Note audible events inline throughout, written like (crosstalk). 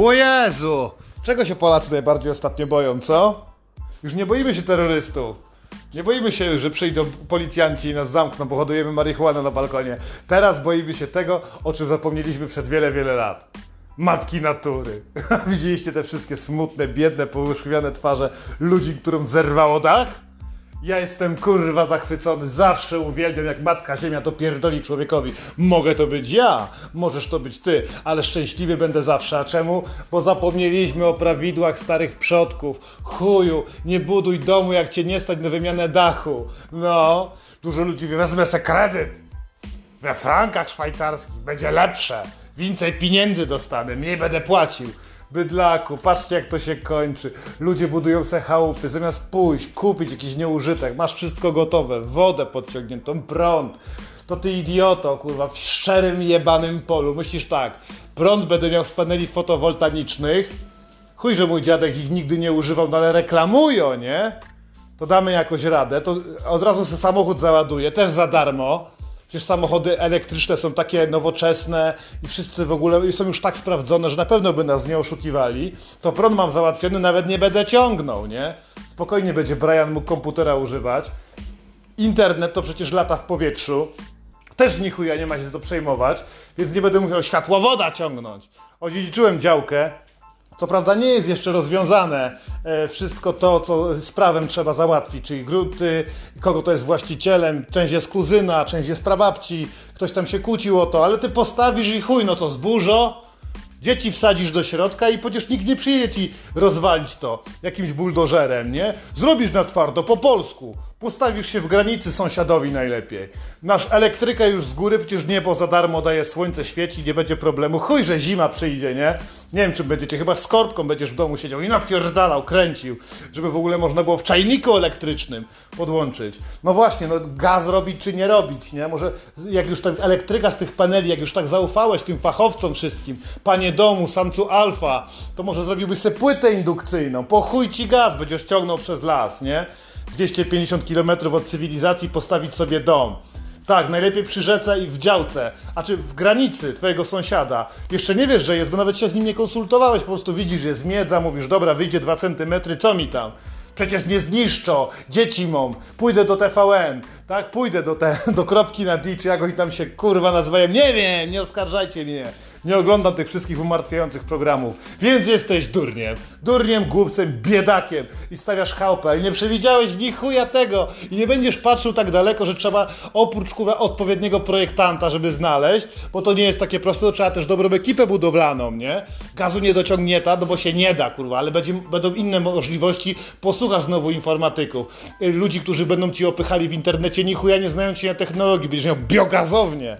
O Jezu! Czego się Polacy najbardziej ostatnio boją, co? Już nie boimy się terrorystów. Nie boimy się, że przyjdą policjanci i nas zamkną, bo hodujemy marihuanę na balkonie. Teraz boimy się tego, o czym zapomnieliśmy przez wiele, wiele lat. Matki natury. (laughs) Widzieliście te wszystkie smutne, biedne, połyszwione twarze ludzi, którym zerwało dach? Ja jestem kurwa zachwycony, zawsze uwielbiam jak Matka Ziemia to pierdoli człowiekowi. Mogę to być ja, możesz to być ty, ale szczęśliwy będę zawsze. A czemu? Bo zapomnieliśmy o prawidłach starych przodków. Chuju, nie buduj domu jak cię nie stać na wymianę dachu. No, dużo ludzi mówi, wezmę se kredyt. We frankach szwajcarskich będzie lepsze. Więcej pieniędzy dostanę, mniej będę płacił. Bydlaku, patrzcie jak to się kończy. Ludzie budują se chałupy, zamiast pójść, kupić jakiś nieużytek, masz wszystko gotowe, wodę podciągniętą, prąd. To ty idioto, kurwa, w szczerym jebanym polu. Myślisz tak, prąd będę miał z paneli fotowoltaicznych. Chuj, że mój dziadek ich nigdy nie używał, no ale reklamują, nie? To damy jakoś radę. To od razu sobie samochód załaduje, też za darmo. Przecież samochody elektryczne są takie nowoczesne i wszyscy w ogóle są już tak sprawdzone, że na pewno by nas nie oszukiwali. To prąd mam załatwiony, nawet nie będę ciągnął, nie? Spokojnie będzie Brian mógł komputera używać. Internet to przecież lata w powietrzu. Też ni chuja nie ma się co przejmować, więc nie będę musiał światłowoda ciągnąć. Odziedziczyłem działkę, co prawda nie jest jeszcze rozwiązane e, wszystko to, co z prawem trzeba załatwić, czyli grunty, kogo to jest właścicielem, część jest kuzyna, część jest prababci, ktoś tam się kłócił o to, ale ty postawisz i chuj, no co, zburzo? Dzieci wsadzisz do środka i przecież nikt nie przyjedzie ci rozwalić to jakimś buldożerem, nie? Zrobisz na twardo, po polsku. Postawisz się w granicy sąsiadowi najlepiej. Nasz elektryka już z góry, przecież niebo za darmo daje, słońce świeci, nie będzie problemu. Chuj, że zima przyjdzie, nie? Nie wiem, czym będziecie, chyba z korbką będziesz w domu siedział i napierdalał, kręcił, żeby w ogóle można było w czajniku elektrycznym podłączyć. No właśnie, no gaz robić czy nie robić, nie? Może jak już ten elektryka z tych paneli, jak już tak zaufałeś tym fachowcom wszystkim, panie domu, samcu alfa, to może zrobiłbyś sobie płytę indukcyjną, po chuj ci gaz, będziesz ciągnął przez las, nie? 250 km od cywilizacji postawić sobie dom. Tak, najlepiej przy rzece i w działce, a czy w granicy twojego sąsiada. Jeszcze nie wiesz, że jest, bo nawet się z nim nie konsultowałeś, po prostu widzisz, jest miedza, mówisz, dobra, wyjdzie 2 cm, co mi tam? Przecież nie zniszczą, dzieci mam, pójdę do TVN, tak, pójdę do, te, (laughs) do kropki na D, czy jak oni tam się kurwa nazywają, nie wiem, nie oskarżajcie mnie. Nie oglądam tych wszystkich umartwiających programów, więc jesteś durniem. Durniem, głupcem, biedakiem i stawiasz chałupę, i nie przewidziałeś ni chuja tego i nie będziesz patrzył tak daleko, że trzeba oprócz kurwa odpowiedniego projektanta, żeby znaleźć, bo to nie jest takie proste, to trzeba też dobrą ekipę budowlaną, nie? Gazu nie dociągnięta, no bo się nie da, kurwa, ale będzie, będą inne możliwości. Posłuchasz znowu informatyków, y, ludzi, którzy będą ci opychali w internecie, ni chuja nie znając się na technologii, będziesz miał biogazownię.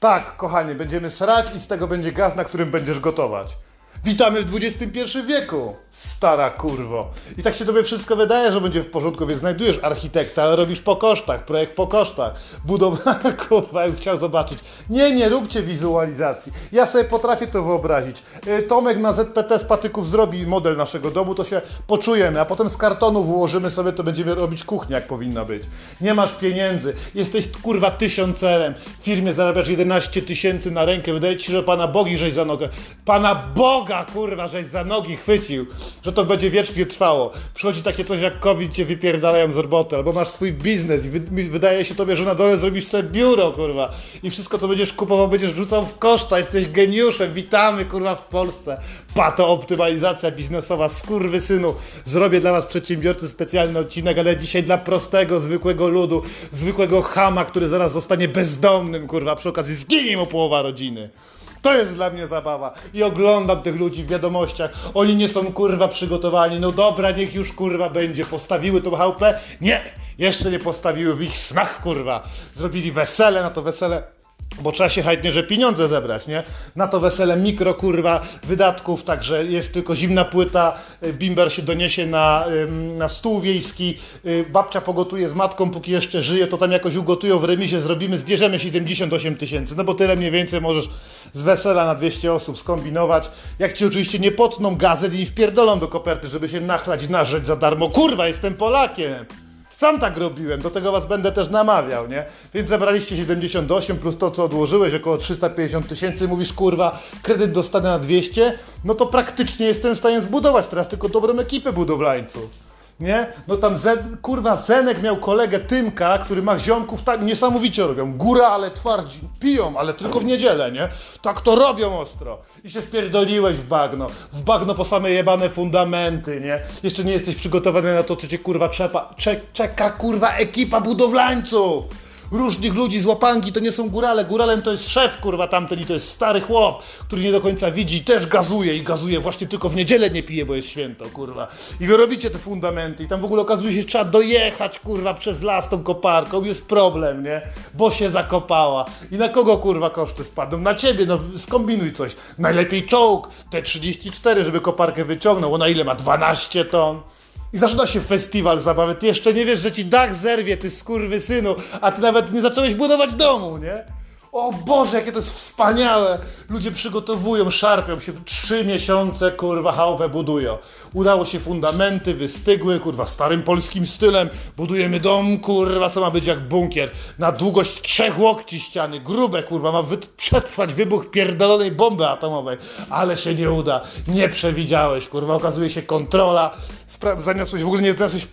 Tak, kochanie, będziemy srać i z tego będzie gaz, na którym będziesz gotować. Witamy w XXI wieku, stara kurwo. I tak się tobie wszystko wydaje, że będzie w porządku, więc znajdujesz architekta, robisz po kosztach, projekt po kosztach, budowa, (laughs) kurwa, bym chciał zobaczyć. Nie, nie róbcie wizualizacji. Ja sobie potrafię to wyobrazić. Y, Tomek na ZPT z patyków zrobi model naszego domu, to się poczujemy, a potem z kartonu ułożymy sobie, to będziemy robić kuchnię, jak powinna być. Nie masz pieniędzy, jesteś kurwa tysiącerem, w firmie zarabiasz 11 tysięcy na rękę, wydaje ci się, że pana Bogi żeś za nogę. Pana Boga! Kurwa, żeś za nogi chwycił, że to będzie wiecznie trwało. Przychodzi takie coś jak COVID, cię wypierdalają z roboty, albo masz swój biznes i wy, wydaje się tobie, że na dole zrobisz sobie biuro, kurwa, i wszystko, co będziesz kupował, będziesz wrzucał w koszta, jesteś geniuszem, witamy, kurwa, w Polsce. Pato optymalizacja biznesowa, skurwy synu. Zrobię dla was przedsiębiorcy specjalny odcinek, ale dzisiaj dla prostego, zwykłego ludu, zwykłego chama, który zaraz zostanie bezdomnym, kurwa, przy okazji zginie mu połowa rodziny. To jest dla mnie zabawa. I oglądam tych ludzi w wiadomościach. Oni nie są kurwa przygotowani. No dobra, niech już kurwa będzie. Postawiły tą chałupę? Nie! Jeszcze nie postawiły w ich snach kurwa. Zrobili wesele, na to wesele bo trzeba się że pieniądze zebrać, nie? Na to wesele mikro, kurwa, wydatków, także jest tylko zimna płyta, y, bimber się doniesie na, na stół wiejski, y, babcia pogotuje z matką, póki jeszcze żyje, to tam jakoś ugotują w remisie, zrobimy, zbierzemy 78 tysięcy, no bo tyle mniej więcej możesz z wesela na 200 osób skombinować, jak ci oczywiście nie potną gazet i wpierdolą do koperty, żeby się nachlać, narzeć za darmo, kurwa, jestem Polakiem! Sam tak robiłem, do tego was będę też namawiał, nie? Więc zebraliście 78 plus to, co odłożyłeś, około 350 tysięcy, mówisz, kurwa, kredyt dostanę na 200, no to praktycznie jestem w stanie zbudować teraz tylko dobrą ekipę budowlańców. Nie? No tam Zen, kurwa Zenek miał kolegę Tymka, który ma ziomków tak niesamowicie robią. Góra, ale twardzi. Piją, ale tylko w niedzielę, nie? Tak to robią ostro. I się wpierdoliłeś w bagno. W bagno po same jebane fundamenty, nie? Jeszcze nie jesteś przygotowany na to, co cię kurwa czepa, cze, czeka kurwa ekipa budowlańców różnych ludzi z łapangi, to nie są górale. Góralem to jest szef, kurwa, tamten i to jest stary chłop, który nie do końca widzi, też gazuje i gazuje właśnie tylko w niedzielę nie pije, bo jest święto, kurwa. I wy robicie te fundamenty i tam w ogóle okazuje się, że trzeba dojechać, kurwa, przez las tą koparką, jest problem, nie? Bo się zakopała. I na kogo, kurwa, koszty spadną? Na ciebie, no skombinuj coś. Najlepiej czołg, T34, żeby koparkę wyciągnął, ona ile ma? 12 ton? I zaczyna się festiwal zabawy. Ty jeszcze nie wiesz, że ci dach zerwie, ty synu, a ty nawet nie zacząłeś budować domu, nie? O Boże, jakie to jest wspaniałe! Ludzie przygotowują, szarpią się, trzy miesiące, kurwa, chałupę budują. Udało się fundamenty, wystygły, kurwa, starym polskim stylem. Budujemy dom, kurwa, co ma być jak bunkier. Na długość trzech łokci ściany, grube, kurwa, ma przetrwać wybuch pierdolonej bomby atomowej. Ale się nie uda. Nie przewidziałeś, kurwa, okazuje się kontrola. Spra zaniosłeś, w ogóle nie zaniosłeś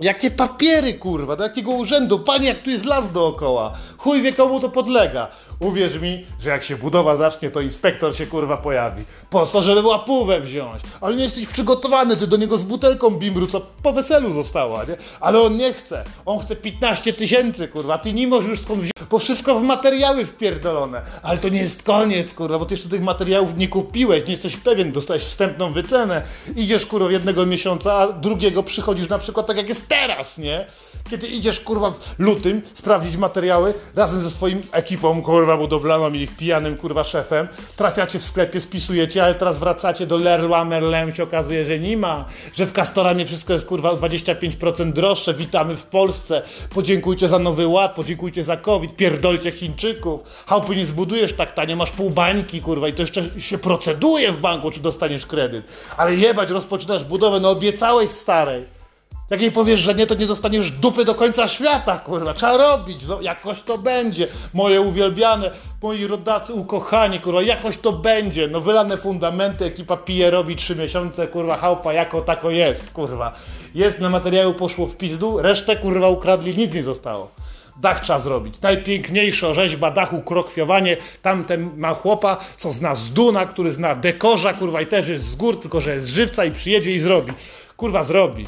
Jakie papiery, kurwa, do jakiego urzędu? Panie, jak tu jest las dookoła. Chuj wie komu to podlega. Uwierz mi, że jak się budowa zacznie, to inspektor się kurwa pojawi. Po co, żeby łapówę wziąć? Ale nie jesteś przygotowany, ty do niego z butelką bimbru, co po weselu została, nie? Ale on nie chce. On chce 15 tysięcy, kurwa. Ty nie możesz już skąd wziąć, bo wszystko w materiały wpierdolone. Ale to nie jest koniec, kurwa, bo ty jeszcze tych materiałów nie kupiłeś, nie jesteś pewien, dostałeś wstępną wycenę. Idziesz, kurwa, jednego miesiąca, a drugiego przychodzisz na przykład tak jak jest teraz, nie? Kiedy idziesz, kurwa, w lutym sprawdzić materiały razem ze swoim ekipą, kurwa, budowlaną i ich pijanym, kurwa, szefem, trafiacie w sklepie, spisujecie, ale teraz wracacie do Leroy Merlin, się okazuje, że nie ma, że w Castoramie wszystko jest, kurwa, o 25% droższe, witamy w Polsce, podziękujcie za Nowy Ład, podziękujcie za COVID, pierdolcie Chińczyków, chałupy nie zbudujesz tak tanie, masz pół bańki, kurwa, i to jeszcze się proceduje w banku, czy dostaniesz kredyt, ale jebać, rozpoczynasz budowę, no obiecałeś starej, jak jej powiesz, że nie, to nie dostaniesz dupy do końca świata, kurwa. Trzeba robić, jakoś to będzie. Moje uwielbiane, moi rodacy ukochani, kurwa, jakoś to będzie. No wylane fundamenty, ekipa pije, robi trzy miesiące, kurwa, chałpa jako tako jest, kurwa. Jest, na materiału poszło w pizdu, resztę, kurwa, ukradli, nic nie zostało. Dach trzeba zrobić. Najpiękniejsza rzeźba dachu, krokwiowanie. Tamten ma chłopa, co zna z Duna, który zna dekorza, kurwa, i też jest z gór, tylko że jest żywca i przyjedzie i zrobi. Kurwa, zrobi.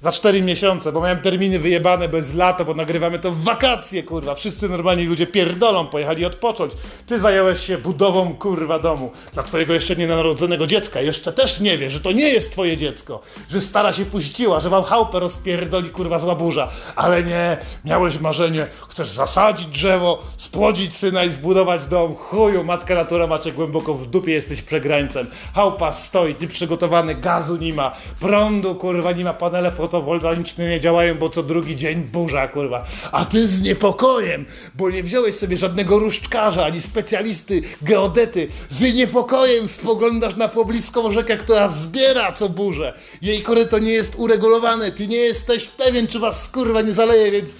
Za 4 miesiące, bo miałem terminy wyjebane bez lato, bo nagrywamy to w wakacje, kurwa. Wszyscy normalni ludzie pierdolą, pojechali odpocząć. Ty zająłeś się budową, kurwa, domu. Dla twojego jeszcze nienarodzonego dziecka. Jeszcze też nie wie, że to nie jest twoje dziecko. Że stara się puściła, że wam chałupę rozpierdoli, kurwa, zła burza. Ale nie, miałeś marzenie, chcesz zasadzić drzewo, spłodzić syna i zbudować dom. Chuju, matka natura macie głęboko w dupie, jesteś przegrańcem. Chałupa stoi, ty przygotowany, gazu nie ma, prądu, kurwa, nie ma, panele fotowoltaiczne nie działają, bo co drugi dzień burza, kurwa. A ty z niepokojem, bo nie wziąłeś sobie żadnego różdżkarza, ani specjalisty, geodety. Z niepokojem spoglądasz na pobliską rzekę, która wzbiera co burzę. Jej koryto nie jest uregulowane, ty nie jesteś pewien, czy was kurwa nie zaleje, więc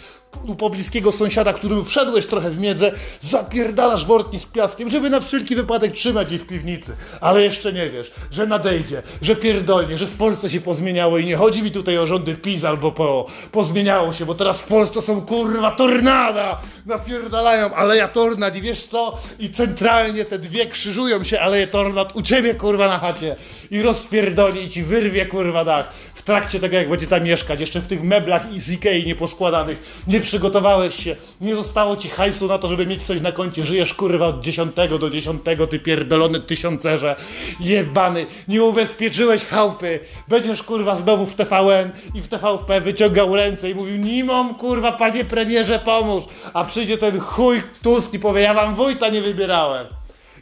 u pobliskiego sąsiada, którym wszedłeś trochę w miedzę, zapierdalasz worki z piaskiem, żeby na wszelki wypadek trzymać je w piwnicy. Ale jeszcze nie wiesz, że nadejdzie, że pierdolnie, że w Polsce się pozmieniało i nie chodzi mi tutaj o rządy PiS albo PO. Pozmieniało się, bo teraz w Polsce są kurwa tornada! Napierdalają aleja tornad i wiesz co? I centralnie te dwie krzyżują się aleje tornad u ciebie kurwa na chacie i rozpierdoli i ci wyrwie kurwa dach w trakcie tego jak będzie tam mieszkać, jeszcze w tych meblach i z Ikei nieposkładanych. Nie przygotowałeś się, nie zostało ci hajsu na to, żeby mieć coś na koncie, żyjesz kurwa od dziesiątego do dziesiątego, ty pierdolony tysiącerze, jebany, nie ubezpieczyłeś chałupy, będziesz kurwa znowu w TVN i w TVP wyciągał ręce i mówił, nimom kurwa panie premierze pomóż, a przyjdzie ten chuj Tusk i powie, ja wam wójta nie wybierałem.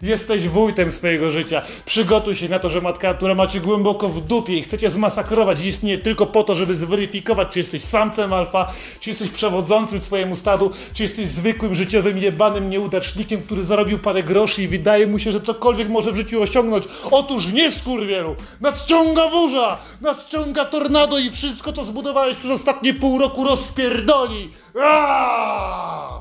Jesteś wójtem swojego życia. Przygotuj się na to, że matka natura macie głęboko w dupie i chcecie zmasakrować istnieje tylko po to, żeby zweryfikować, czy jesteś samcem alfa, czy jesteś przewodzącym swojemu stadu, czy jesteś zwykłym, życiowym, jebanym nieudacznikiem, który zarobił parę groszy i wydaje mu się, że cokolwiek może w życiu osiągnąć. Otóż nie, skurwielu! Nadciąga burza! Nadciąga tornado i wszystko, co zbudowałeś przez ostatnie pół roku rozpierdoli! Aaaa!